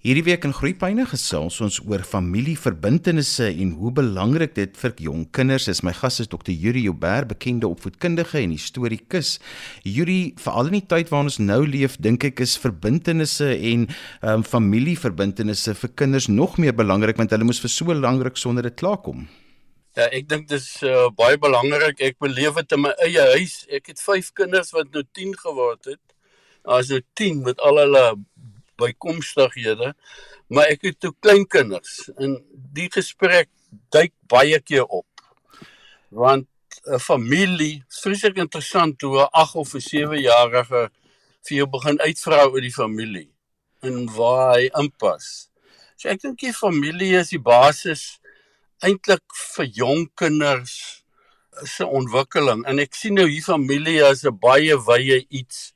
Hierdie week in Groepyne gesels ons oor familieverbintenisse en hoe belangrik dit vir jong kinders is. My gas is Dr. Yuri Joubert, bekende opvoedkundige en historikus. Yuri, veral in die tyd waarin ons nou leef, dink ek is verbintenisse en um, familieverbintenisse vir kinders nog meer belangrik want hulle moes vir so lank ruk sonder dit klaarkom. Ja, ek dink dis uh, baie belangrik. Ek beleef dit in my eie huis. Ek het 5 kinders wat nou 10 geword het. Daar's nou 10 met al hulle bykomstighede, maar ek het toe klein kinders en die gesprek duik baie keer op. Want 'n familie, vreeslik interessant hoe 'n 8 of 'n 7 jarige vir jou begin uitvra oor die familie en waar hy inpas. So ek dink die familie is die basis eintlik vir jong kinders se ontwikkeling en ek sien nou hier familie as 'n baie wye iets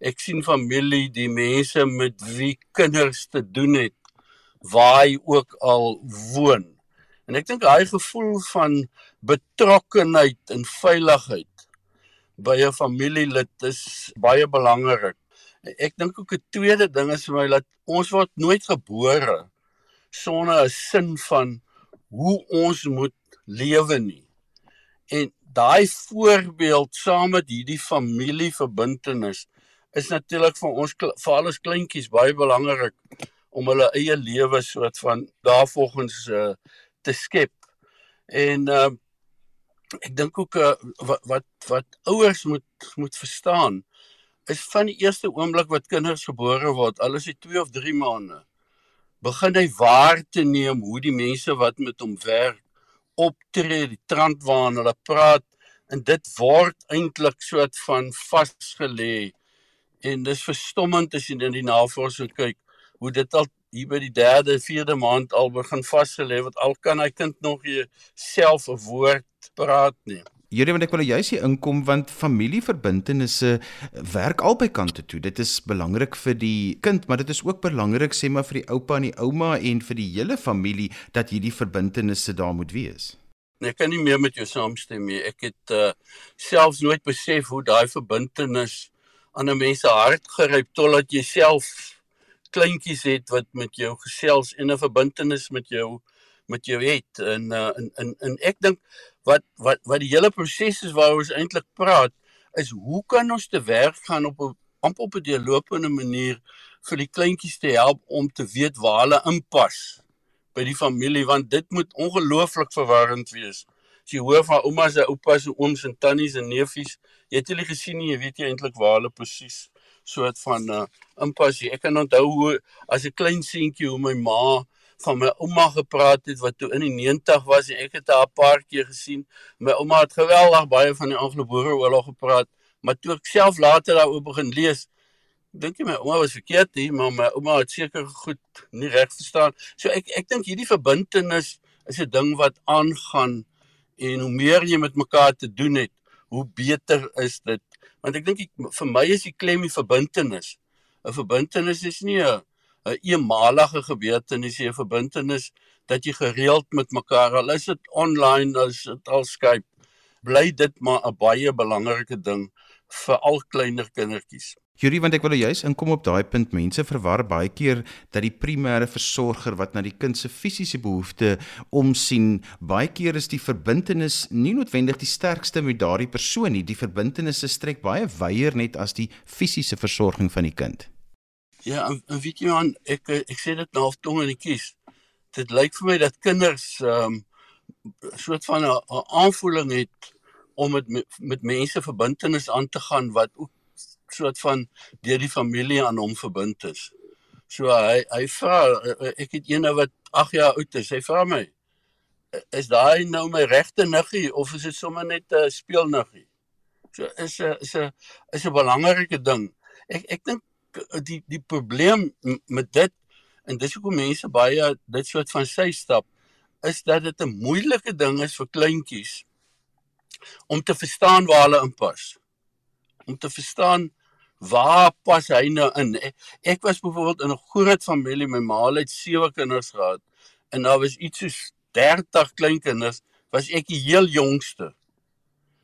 ek sien familie, die mense met wie kinders te doen het, waar hy ook al woon. En ek dink daai gevoel van betrokkenheid en veiligheid by 'n familielid is baie belangrik. Ek dink ook 'n tweede ding is vir my dat ons word nooit gebore sonder 'n sin van hoe ons moet lewe nie. En daai voorbeeld saam met hierdie familieverbintenis is natuurlik vir ons vir alles kleintjies baie belangrik om hulle eie lewe soort van daarvolgens uh, te skep. En uh, ek dink ook uh, wat wat wat ouers moet moet verstaan is van die eerste oomblik wat kinders gebore word, al is dit 2 of 3 maande, begin hy waar te neem hoe die mense wat met hom werk optree, die trant waarna hulle praat en dit word eintlik soort van vasgelê en dis verstommend as jy in die navorsing kyk hoe dit al hier by die 3de, 4de maand al begin vasgelê word al kan hy kind nog self 'n woord praat nie. Hierdie wat ek wil juist hier inkom want familieverbintenisse werk albei kante toe. Dit is belangrik vir die kind, maar dit is ook belangrik sê maar vir die oupa en die ouma en vir die hele familie dat hierdie verbintenisse daar moet wees. Nee, ek kan nie meer met jou saamstem nie. Ek het uh, selfs nooit besef hoe daai verbintenis aan 'n mens se hart geryp totdat jy self kleintjies het wat met jou gesels en 'n verbintenis met jou met jou het. En uh, en en en ek dink wat wat wat die hele proses is waaroor ons eintlik praat is hoe kan ons te werk gaan op 'n amper op 'n deurlopende manier vir die kleintjies te help om te weet waar hulle inpas by die familie want dit moet ongelooflik verwarrend wees as jy hoor van oumas en oupas en ooms en tannies en neefies, jy het hulle gesien nie, jy weet jy eintlik waar hulle presies soort van uh, inpas. Ek kan onthou hoe as 'n klein seentjie hoe my ma van my ouma gepraat het wat toe in die 90 was en ek het haar 'n paar keer gesien. My ouma het geweldig baie van die Anglo-Boereoorlog gepraat, maar toe ek self later daaroor begin lees, dink jy my ouma was verkeerd hier, maar my ouma het seker goed nie reg verstaan. So ek ek dink hierdie verbintenis is 'n ding wat aangaan en hoe meer jy met mekaar te doen het, hoe beter is dit. Want ek dink vir my is die klem die verbintenis. 'n Verbintenis is nie 'n eenmalige gebeurtenis nie, 'n verbintenis dat jy gereeld met mekaar, al is dit online, as dit al Skype, bly dit maar 'n baie belangrike ding vir al kleiner kindertjies. Jurie, want ek wil juist inkom op daai punt. Mense verwar baie keer dat die primêre versorger wat na die kind se fisiese behoeftes omsien, baie keer is die verbintenis nie noodwendig die sterkste met daardie persoon nie. Die verbintenis se strek baie wyer net as die fisiese versorging van die kind. Ja, en, en weet jy man, ek ek sê dit nou half tong in die kies. Dit lyk vir my dat kinders ehm um, soort van 'n aanvoeling het om met met mense verbintenis aan te gaan wat ook soort van deur die familie aan hom verbind is. So hy hy vra ek het eene wat 8 jaar oud is. Hy vra my is daai nou my regte niggie of is dit sommer net 'n speelniggie? So is 'n is 'n is 'n belangrike ding. Ek ek dink die die probleem met dit en dis hoekom mense baie dit soort van sy stap is dat dit 'n moeilike ding is vir kleintjies om te verstaan waar hulle inpas. Om te verstaan waar pas hy nou in? Ek, ek was byvoorbeeld in 'n groot familie, my ma het sewe kinders gehad en daar was iets soos 30 kleinkinders, was ek die heel jongste.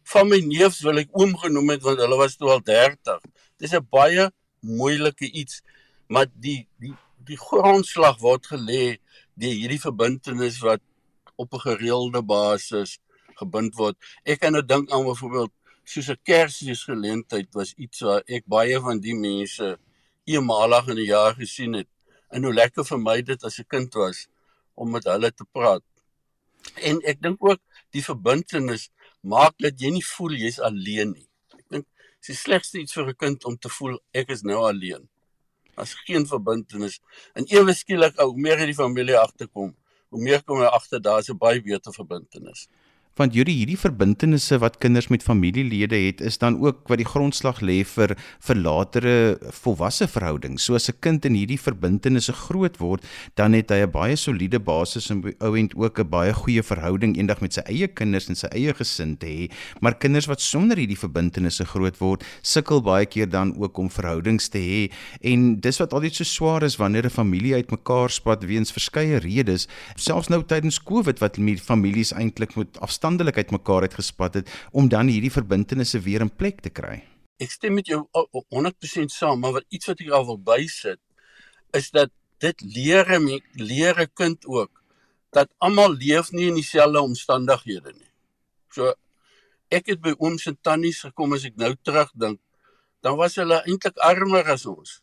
Van my neefs wil ek oom genoem het want hulle was toe al 30. Dis 'n baie moeilike iets, maar die die die grondslag word gelê deur hierdie verbintenis wat op 'n gereelde basis gebind word. Ek kan nou dink aan byvoorbeeld soos 'n Kersfeesgeleentheid was iets waar ek baie van die mense eenmalig in 'n jaar gesien het. En hoe lekker vir my dit as 'n kind was om met hulle te praat. En ek dink ook die verbintenis maak dat jy nie voel jy's alleen nie. Ek dink dis die slegste iets vir 'n kind om te voel ek is nou alleen. As geen verbintenis en ewe skielik ou meer in die familie agterkom, hoe meer kom jy agter daar's 'n baie beter verbintenis want hierdie hierdie verbintenisse wat kinders met familielede het is dan ook wat die grondslag lê vir vir latere volwasse verhoudings. So as 'n kind in hierdie verbintenisse groot word, dan het hy 'n baie soliede basis en ouend ook 'n baie goeie verhouding eendag met sy eie kinders en sy eie gesin te hê. Maar kinders wat sonder hierdie verbintenisse groot word, sukkel baie keer dan ook om verhoudings te hê en dis wat altyd so swaar is wanneer 'n familie uitmekaar spat weens verskeie redes, selfs nou tydens Covid wat families eintlik moet afstand afstandelikheid mekaar uitgespat het om dan hierdie verbintenisse weer in plek te kry. Ek stem met jou 100% saam, maar wat iets wat ek al wil bysit is dat dit leer leer 'n kind ook dat almal leef nie in dieselfde omstandighede nie. So ek het by ooms en tannies gekom as ek nou terugdink, dan was hulle eintlik armer as ons.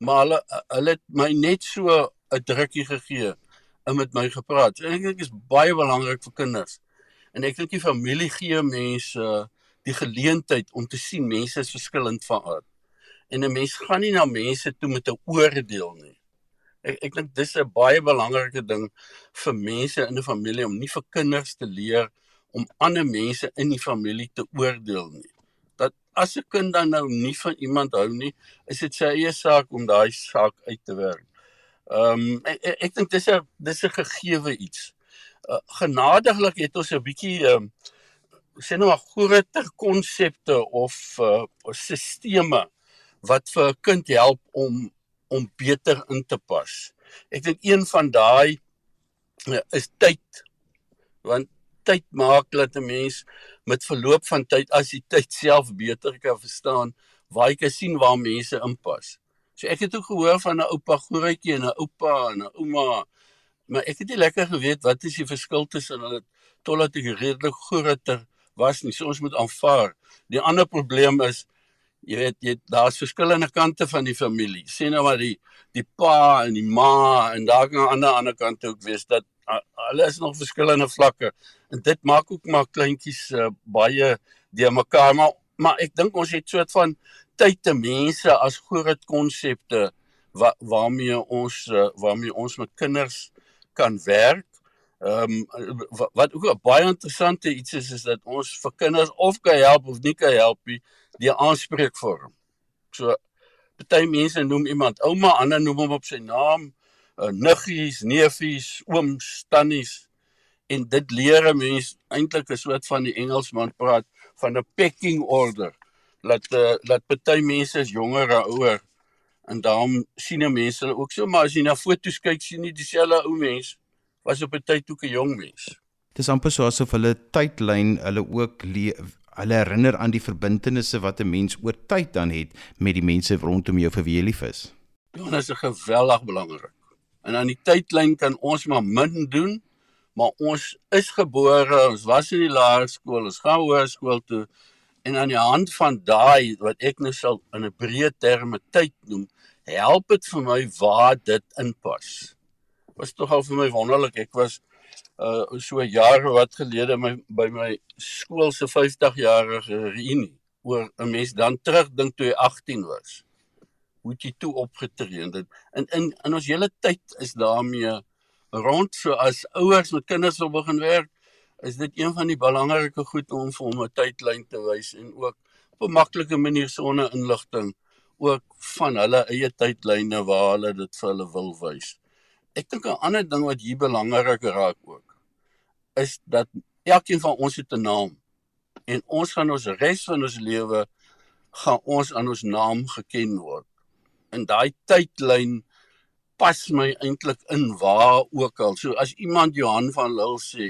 Maar hulle hulle het my net so 'n drukkie gegee en met my gepraat. En ek dink dit is baie belangrik vir kinders en ek dink die familie gee mense die geleentheid om te sien mense is verskillend van aard. En 'n mens gaan nie na mense toe met 'n oordeel nie. Ek ek dink dis 'n baie belangrike ding vir mense in 'n familie om nie vir kinders te leer om ander mense in die familie te oordeel nie. Dat as 'n kind dan nou nie van iemand hou nie, is dit sy eie saak om daai saak uit te werk. Ehm um, ek ek, ek dink dis 'n dis 'n gegeewe iets uh, genadiglik het ons 'n bietjie ehm um, sê nou maar groter konsepte of uh sisteme wat vir 'n kind help om om beter in te pas. Ek dink een van daai uh, is tyd. Want tyd maak dat 'n mens met verloop van tyd as jy tyd self beter kan verstaan, waar jy kan sien waar mense inpas. So ek het ook gehoor van 'n oupa grootjie en 'n oupa en 'n ouma maar ek het nie lekker geweet wat is die verskil tussen hulle totdat ek redelik groter was nie. So ons moet aanvaar. Die ander probleem is jy weet jy daar's verskillende kante van die familie. Sien nou maar die die pa en die ma en daar kan aan die ander kant ook wees dat hulle is nog verskillende vlakke. En dit maak ook maar kleintjies uh, baie die mekaar maar maar ek dink ons het soort van tyd te mense as groot konsepte wa, waarmee ons uh, waarmee ons met kinders kan werk. Ehm um, wat ook 'n baie interessante iets is is dat ons vir kinders of kan help of nie kan help nie die aanspreekvorm. So party mense noem iemand ouma, ander noem hom op sy naam, uh, niggies, neefies, ooms, tannies en dit leer 'n mens eintlik 'n soort van die Engelsman praat van 'n pecking order. Laat uh, laat party mense is jonger as ouer en daarom sien jy mense hulle ook so maar as jy na foto's kyk sien jy dieselfde ou mens was op 'n tyd ook 'n jong mens. Dis amper so asof hulle tydlyn hulle ook hulle herinner aan die verbintenisse wat 'n mens oor tyd dan het met die mense rondom jou vir wie jy lief is. Ja, dit is geweldig belangrik. En aan die tydlyn kan ons maar min doen, maar ons is gebore, ons was in die laerskool, ons gaan hoërskool toe en aan die hand van daai wat ek nou sal in 'n breë terme tyd noem, help dit vir my waar dit inpas. Was tog al vir my wonderlik. Ek was uh so jare wat gelede my by my skool se 50 jarige reunie oor 'n mens dan terugdink toe hy 18 was. Hoe jy toe opgetree het. En in in ons hele tyd is daarmee rond so as ouers met kinders wil begin werk, is dit een van die belangrike goed om vir hom 'n tydlyn te wys en ook op 'n maklike manier sonder inligting ook van hulle eie tydlyne waar hulle dit vir hulle wil wys. Ek dink 'n ander ding wat hier belangrik raak ook is dat elkeen van ons het 'n naam en ons gaan ons res van ons lewe gaan ons aan ons naam geken word. En daai tydlyn pas my eintlik in waar ook al. So as iemand Johan van Lille sê,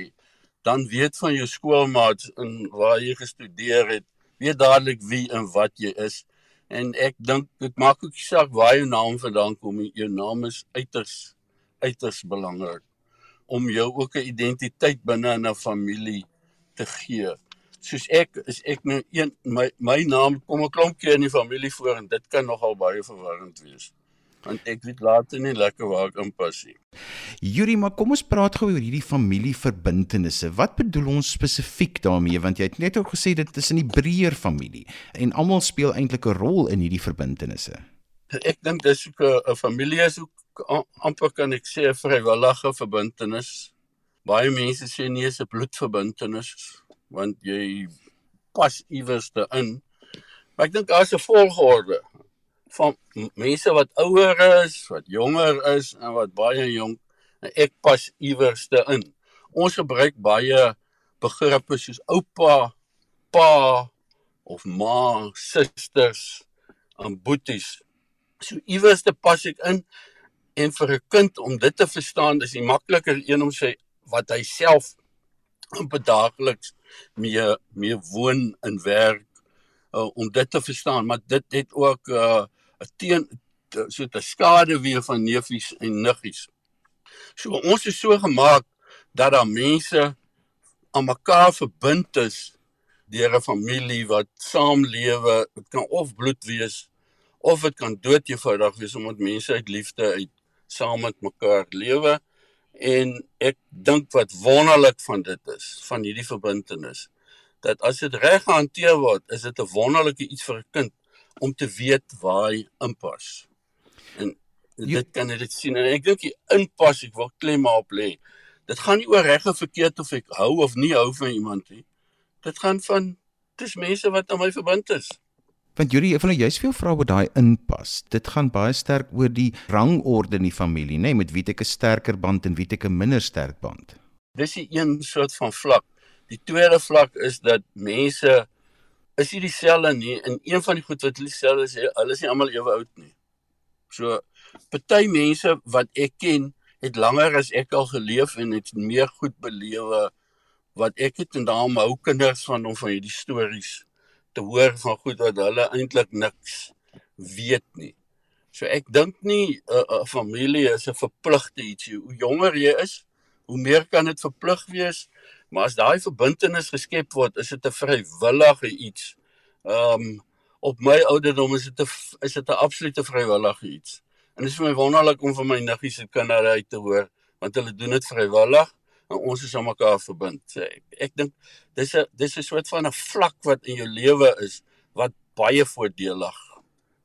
dan weet van jou skoolmaats en waar jy gestudeer het, weet dadelik wie en wat jy is En ek dink dit maak ook nie saak waar jou naam vandaan kom nie. Jou naam is uiters uiters belangrik om jou ook 'n identiteit binne in 'n familie te gee. Soos ek is ek nou een my my naam kom 'n klomp keer in die familie voor en dit kan nogal baie verwarrend wees want ek weet later nie lekker waar ek inpas nie. Yuri, maar kom ons praat gou oor hierdie familieverbintenisse. Wat bedoel ons spesifiek daarmee want jy het net ook gesê dit is in die breër familie en almal speel eintlik 'n rol in hierdie verbintenisse. Ek dink dis ook 'n familie is ook amper kan ek sê 'n vrywillige verbintenis. Baie mense sê nie is 'n bloedverbintenis want jy pas iewers te in. Maar ek dink daar's 'n volgorde van mense wat ouer is, wat jonger is en wat baie jonk en ek pas iewerste in. Ons gebruik baie begrippe soos oupa, pa of ma, susters en boeties. So iewerste pas ek in en vir 'n kind om dit te verstaan is dit makliker een om sy wat hy self op daagliks mee mee woon en werk uh, om dit te verstaan maar dit het ook uh, teen so 'n skade weer van neefies en niggies. So ons is so gemaak dat daar mense aan mekaar verbind is deur 'n familie wat saamlewe. Dit kan of bloed wees of dit kan dood eenvoudig wees omdat mense uit liefde uit saam met mekaar lewe en ek dink wat wonderlik van dit is van hierdie verbintenis dat as dit reg gehanteer word is dit 'n wonderlike iets vir 'n kind om te weet waar hy inpas. En dit kan jy dit sien en ek dink die inpas ek wil klem op lê. Dit gaan nie oor reg of verkeerd of ek hou of nie hou van iemand nie. Dit gaan van dis mense wat aan my verbind is. Want Juri, ek wil nou juist veel vra oor daai inpas. Dit gaan baie sterk oor die rangorde in die familie, nê, nee, met wie ek 'n sterker band en wie ek 'n minder sterk band. Dis 'n een soort van vlak. Die tweede vlak is dat mense is nie dieselfde nie. En een van die goed wat hulle dieselfde is, hulle is nie almal ewe oud nie. So party mense wat ek ken, het langer as ek al geleef en het meer goed belewe wat ek het en daarom hou kinders van om van hierdie stories te hoor van goed wat hulle eintlik niks weet nie. So ek dink nie 'n uh, uh, familie is 'n verpligte ietsie. Hoe jonger jy is, hoe meer kan dit verplig wees. Maar as daai verbintenis geskep word, is dit 'n vrywillige iets. Ehm um, op my ouderdom is dit 'n is dit 'n absolute vrywillige iets. En dit is vir my wonderlik om van my niggies se kinders uit te hoor want hulle doen dit vrywillig en ons is aan mekaar verbind. So ek ek dink dis 'n dis 'n soort van 'n vlak wat in jou lewe is wat baie voordelig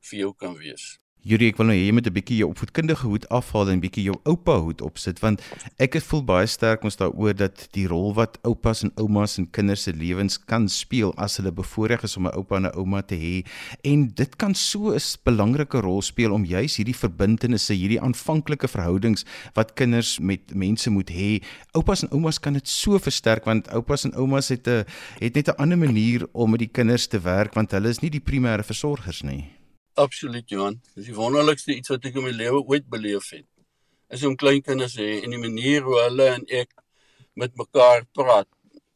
vir jou kan wees. Jurie, ek wil nou hê jy moet 'n bietjie jou opvoedkundige hoed afhaal en bietjie jou oupa hoed opsit want ek het voel baie sterk ons daaroor dat die rol wat oupas en oumas in kinders se lewens kan speel as hulle bevoorreg is om 'n oupa en 'n ouma te hê en dit kan so 'n belangrike rol speel om juis hierdie verbintenisse, hierdie aanvanklike verhoudings wat kinders met mense moet hê. Oupas en oumas kan dit so versterk want oupas en oumas het 'n het net 'n ander manier om met die kinders te werk want hulle is nie die primêre versorgers nie. Absoluut Johan. Dis die wonderlikste iets wat ek in my lewe ooit beleef het. Is om kleinkinders hê en die manier hoe hulle en ek met mekaar praat.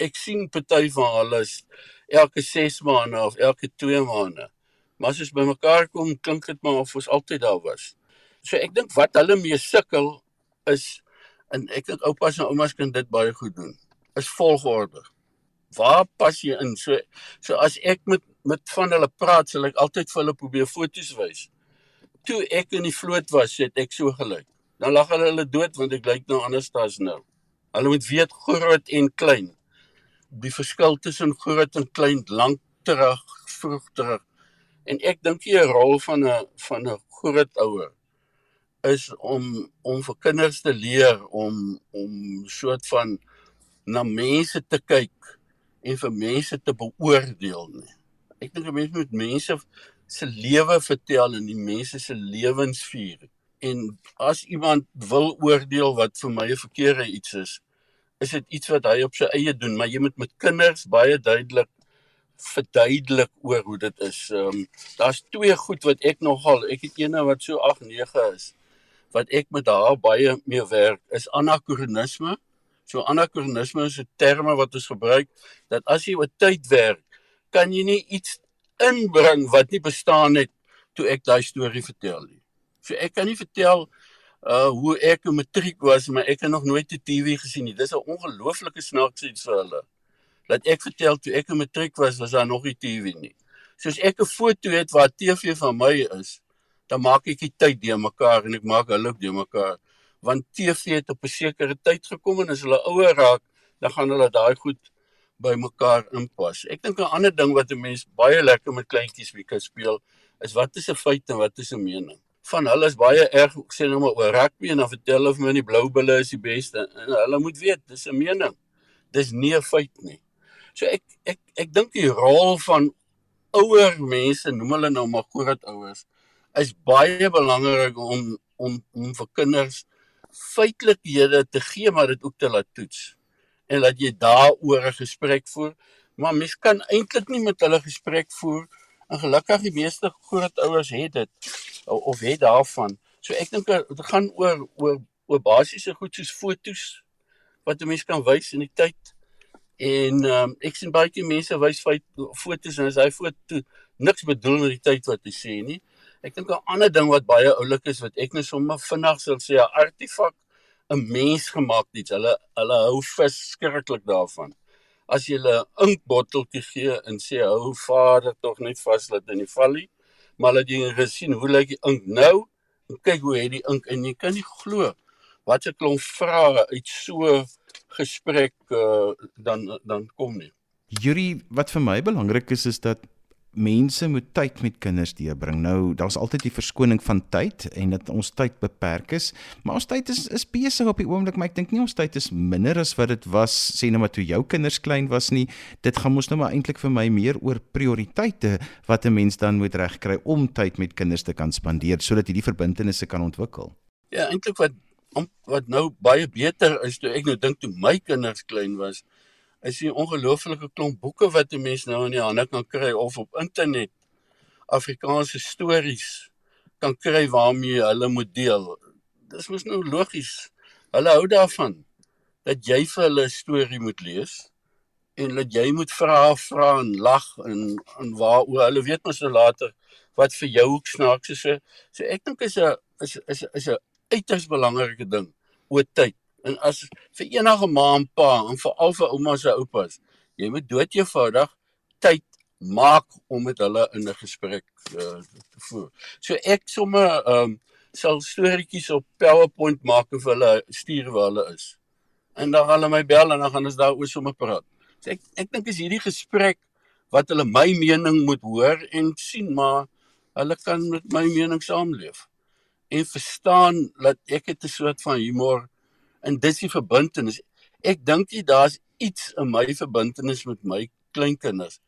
Ek sien party van hulle elke 6 maande of elke 2 maande. Maar as ons by mekaar kom, klink dit maar of ons altyd daar was. So ek dink wat hulle mee sukkel is en ek dink oupas en oumas kan dit baie goed doen. Is volgorde. Waar pas jy in? So so as ek met met van hulle praat, sal ek altyd vir hulle probeer foto's wys. Toe ek in die vloot was, het ek so gelyk. Dan lag hulle hulle dood want ek lyk nou anders as nou. Hulle moet weet groot en klein. Die verskil tussen groot en klein lank terug, vroeg terug. En ek dink die rol van 'n van 'n groot ouer is om om vir kinders te leer om om soort van na mense te kyk en vir mense te beoordeel nie ek dink 'n mens moet mense se lewe vertel en die mense se lewens vier. En as iemand wil oordeel wat vir my 'n verkeerde iets is, is dit iets wat hy op sy eie doen, maar jy moet met kinders baie duidelik verduidelik oor hoe dit is. Ehm um, daar's twee goed wat ek nogal, ek het eene wat so 8 9 is wat ek met haar baie mee werk is anakronisme. So anakronisme is 'n terme wat ons gebruik dat as jy oor tyd werk kan jy nie iets inbring wat nie bestaan het toe ek daai storie vertel nie. So ek kan nie vertel uh hoe ek in matriek was, maar ek het nog nooit 'n TV gesien nie. Dis 'n ongelooflike snaaks iets vir hulle. Laat ek vertel toe ek in matriek was, was daar nog nie TV nie. Soos ek 'n foto het waar TV van my is, dan maak ek die tyd deur mekaar en ek maak hulle ook deur mekaar want TV het op 'n sekere tyd gekom en as hulle ouer raak, dan gaan hulle daai goed by mekaar inpas. Ek dink 'n ander ding wat 'n mens baie lekker met kleintjies wie kan speel, is wat is 'n feit en wat is 'n mening. Van hulle is baie erg sê nou maar oor rugby en dan vertel hulle vir my die blou bulle is die beste en hulle moet weet dis 'n mening. Dis nie 'n feit nie. So ek ek ek dink die rol van ouer mense, noem hulle nou maar grootouers, is baie belangrik om om om vir kinders feitelikhede te gee maar dit ook te laat toets en laat jy daaroor 'n gesprek voer. Maar mens kan eintlik nie met hulle gesprek voer en gelukkig die meeste grootouers het dit of het daarvan. So ek dink dit gaan oor oor oor basiese goed soos fotos wat 'n mens kan wys in die tyd. En um, ek sien baie keer mense wys fotos en as hy foto niks bedoel met die tyd wat hy sê nie. Ek dink 'n ander ding wat baie oulik is wat ek net sommer vinnig sal sê 'n artefak 'n mens gemaak iets. Hulle hulle hou verskriklik daarvan. As jy 'n inkbotteltjie gee en sê hou vader tog net vas dat in die valie, maar laat jy gesien hoe lyk die ink nou en kyk hoe het die ink en jy kan nie glo wat 'n klomp vrae uit so gesprek uh, dan dan kom nie. Yuri, wat vir my belangrik is is dat mense moet tyd met kinders deurbring. Nou, daar's altyd die verskoning van tyd en dat ons tyd beperk is, maar ons tyd is is besig op die oomblik, maar ek dink nie ons tyd is minder as wat dit was sê nou maar toe jou kinders klein was nie. Dit gaan mos nou maar eintlik vir my meer oor prioriteite wat 'n mens dan moet regkry om tyd met kinders te kan spandeer sodat hierdie verbintenisse kan ontwikkel. Ja, eintlik wat wat nou baie beter is toe ek nou dink toe my kinders klein was, is die ongelooflike klomp boeke wat 'n mens nou in die hande kan kry of op internet Afrikaanse stories kan kry waarmee hulle moet deel. Dis mos nou logies. Hulle hou daarvan dat jy vir hulle 'n storie moet lees en dat jy moet vra vra en lag en en waaroor hulle weet mos nou later wat vir jou ook snaaks is. So, so ek dink is 'n is is is 'n uiters belangrike ding oor tyd. En as vir enige ma en pa en veral vir ouma se oupas, jy moet dood eenvoudig tyd maak om met hulle in 'n gesprek uh, te voer. So ek sommer ehm um, sal storieetjies op PowerPoint maak of hulle stuur waar hulle is. En dan hulle my bel en dan gaan ons daaroor sommer praat. So ek ek dink is hierdie gesprek wat hulle my mening moet hoor en sien maar hulle kan met my mening saamleef en verstaan dat ek het 'n soort van humor en dis die verbintenis. Ek dink jy daar's iets in my verbintenis met my kleinkinders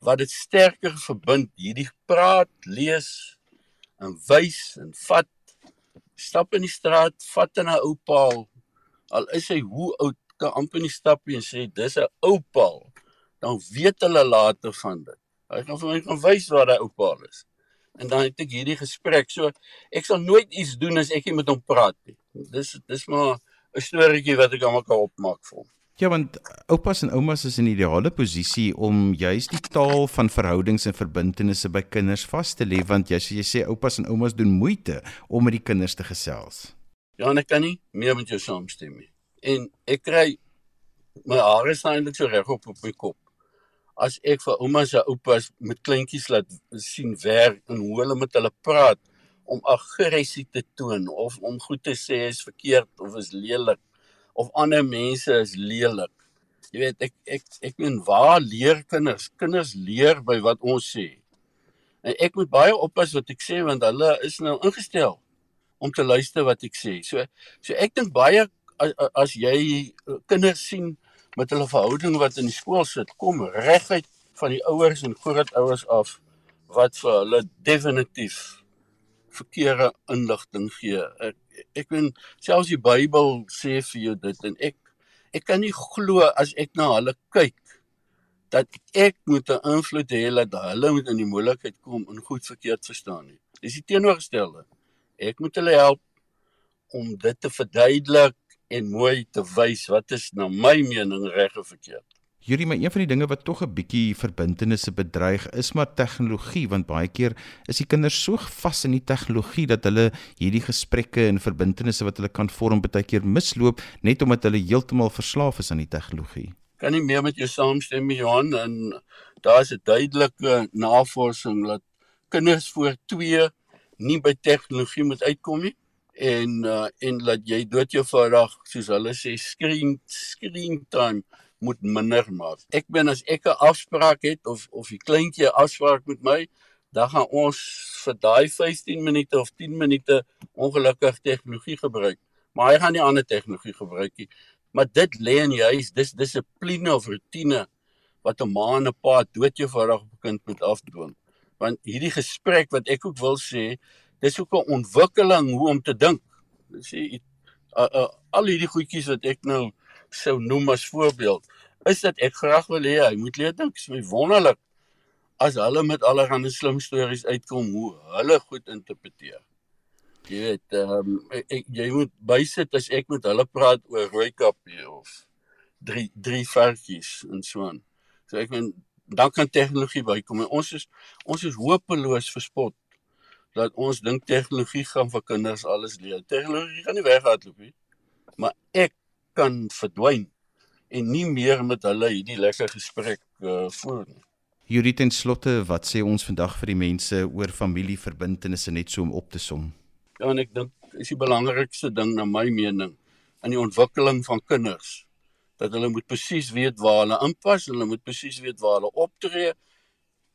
wat dit sterker verbind hierdie praat, lees en wys en vat stap in die straat, vat in 'n ou paal. Al is hy hoe oud, kan amper nie stap nie en sê dis 'n ou paal. Dan weet hulle later van dit. Hy gaan vir my kan wys waar daai ou paal is. En dan het ek hierdie gesprek. So ek sal nooit iets doen as ek nie met hom praat nie. Dis dis maar 'n storieetjie wat ek almal kan opmaak vir hom. Ja, want oupas en oumas is in 'n ideale posisie om juis die taal van verhoudings en verbintenisse by kinders vas te lê want jy sê jy sê oupas en oumas doen moeite om met die kinders te gesels. Ja, en ek kan nie meer met jou saamstem nie. En ek kry my hare staan eintlik so reg op op my kop. As ek vir oumas en oupas met kleintjies laat sien werk en hoe hulle met hulle praat om aggressie te toon of om goed te sê is verkeerd of is lelik of ander mense is lelik. Jy weet ek ek ek meen waar leer kinders? Kinders leer by wat ons sê. En ek moet baie oppas wat ek sê want hulle is nou ingestel om te luister wat ek sê. So so ek dink baie as, as jy uh, kinders sien met hulle verhouding wat in die skool sit, kom reguit van die ouers en grootouers af wat vir hulle definitief verkeerde inligting gee. Ek ek weet selfs die Bybel sê vir jou dit en ek ek kan nie glo as ek na hulle kyk dat ek moet 'n invloed hê dat hulle moet in die moeilikheid kom en goed verkeerd verstaan nie. Dis die teenoorgestelde. Ek moet hulle help om dit te verduidelik en mooi te wys wat is na my mening reg of verkeerd. Hierdie maar een van die dinge wat tog 'n bietjie verbintenisse bedreig is maar tegnologie want baie keer is die kinders so vas in die tegnologie dat hulle hierdie gesprekke en verbintenisse wat hulle kan vorm baie keer misloop net omdat hulle heeltemal verslaaf is aan die tegnologie. Kan nie meer met jou saamstem Johan en daar is 'n duidelike navorsing dat kinders voor 2 nie by tegnologie moet uitkom nie en uh, en dat jy dood jou vandag soos hulle sê screen screen time moet minder maak. Ek ben as ek 'n afspraak het of of die kleintjie 'n afspraak met my, dan gaan ons vir daai 15 minute of 10 minute ongelukkig tegnologie gebruik. Maar hy gaan nie ander tegnologie gebruik nie. Maar dit lê in die huis, dis dissipline of rotine wat 'n ma en 'n pa dood jou vandag op 'n kind moet afdwing. Want hierdie gesprek wat ek ook wil sê, dis ook 'n ontwikkeling hoe om te dink. Sê al hierdie goedjies wat ek nou sou noem as voorbeeld is dat ek graag wil hê hy moet leer dink. Dit is my wonderlik as hulle met allerlei slim stories uitkom hoe hulle goed interpreteer. Jy weet, ehm um, jy moet bysit as ek met hulle praat oor rooikapie of drie drie varkies en so aan. So ek meen dan kan tegnologie bykom en ons is ons is hopeloos verspot dat ons dink tegnologie gaan vir kinders alles leer. Tegnologie gaan nie weghardloop nie. Maar ek kan verdwyn en nie meer met hulle hierdie lekker gesprek uh, voer nie. Juri ten slotte, wat sê ons vandag vir die mense oor familieverbintenisse net so om op te som? Ja, en ek dink is die belangrikste ding na my mening in die ontwikkeling van kinders dat hulle moet presies weet waar hulle inpas, hulle moet presies weet waar hulle optree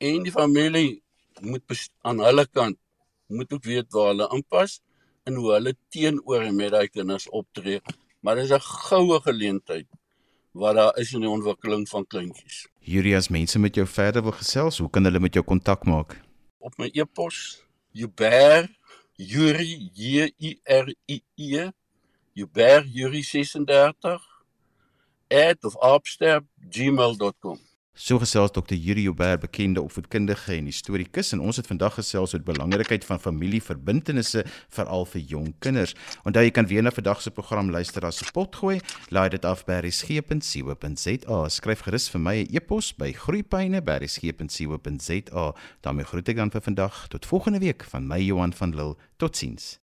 en die familie moet aan hulle kant moet ook weet waar hulle inpas en hoe hulle teenoor en met daai kinders optree maar dis 'n goue geleentheid wat daar is in die ontwikkeling van kleintjies. Hierdie as mense met jou verder wil gesels, hoe kan hulle met jou kontak maak? Op my e-pos Juber Yuri J U R I E Juber Yuri 36 @opster@gmail.com So gesels Dr. Yuri Joubert, bekende opvoedkundige en historiese en ons het vandag gesels oor die belangrikheid van familieverbintenisse veral vir jong kinders. Onthou jy kan weer na vandag se program luister as 'n potgooi. Laai dit af by resgep.co.za. Skryf gerus vir my 'n e e-pos by groeipyne@resgep.co.za. daarmee groet ek dan vir vandag tot volgende week van my Johan van Lille. Totsiens.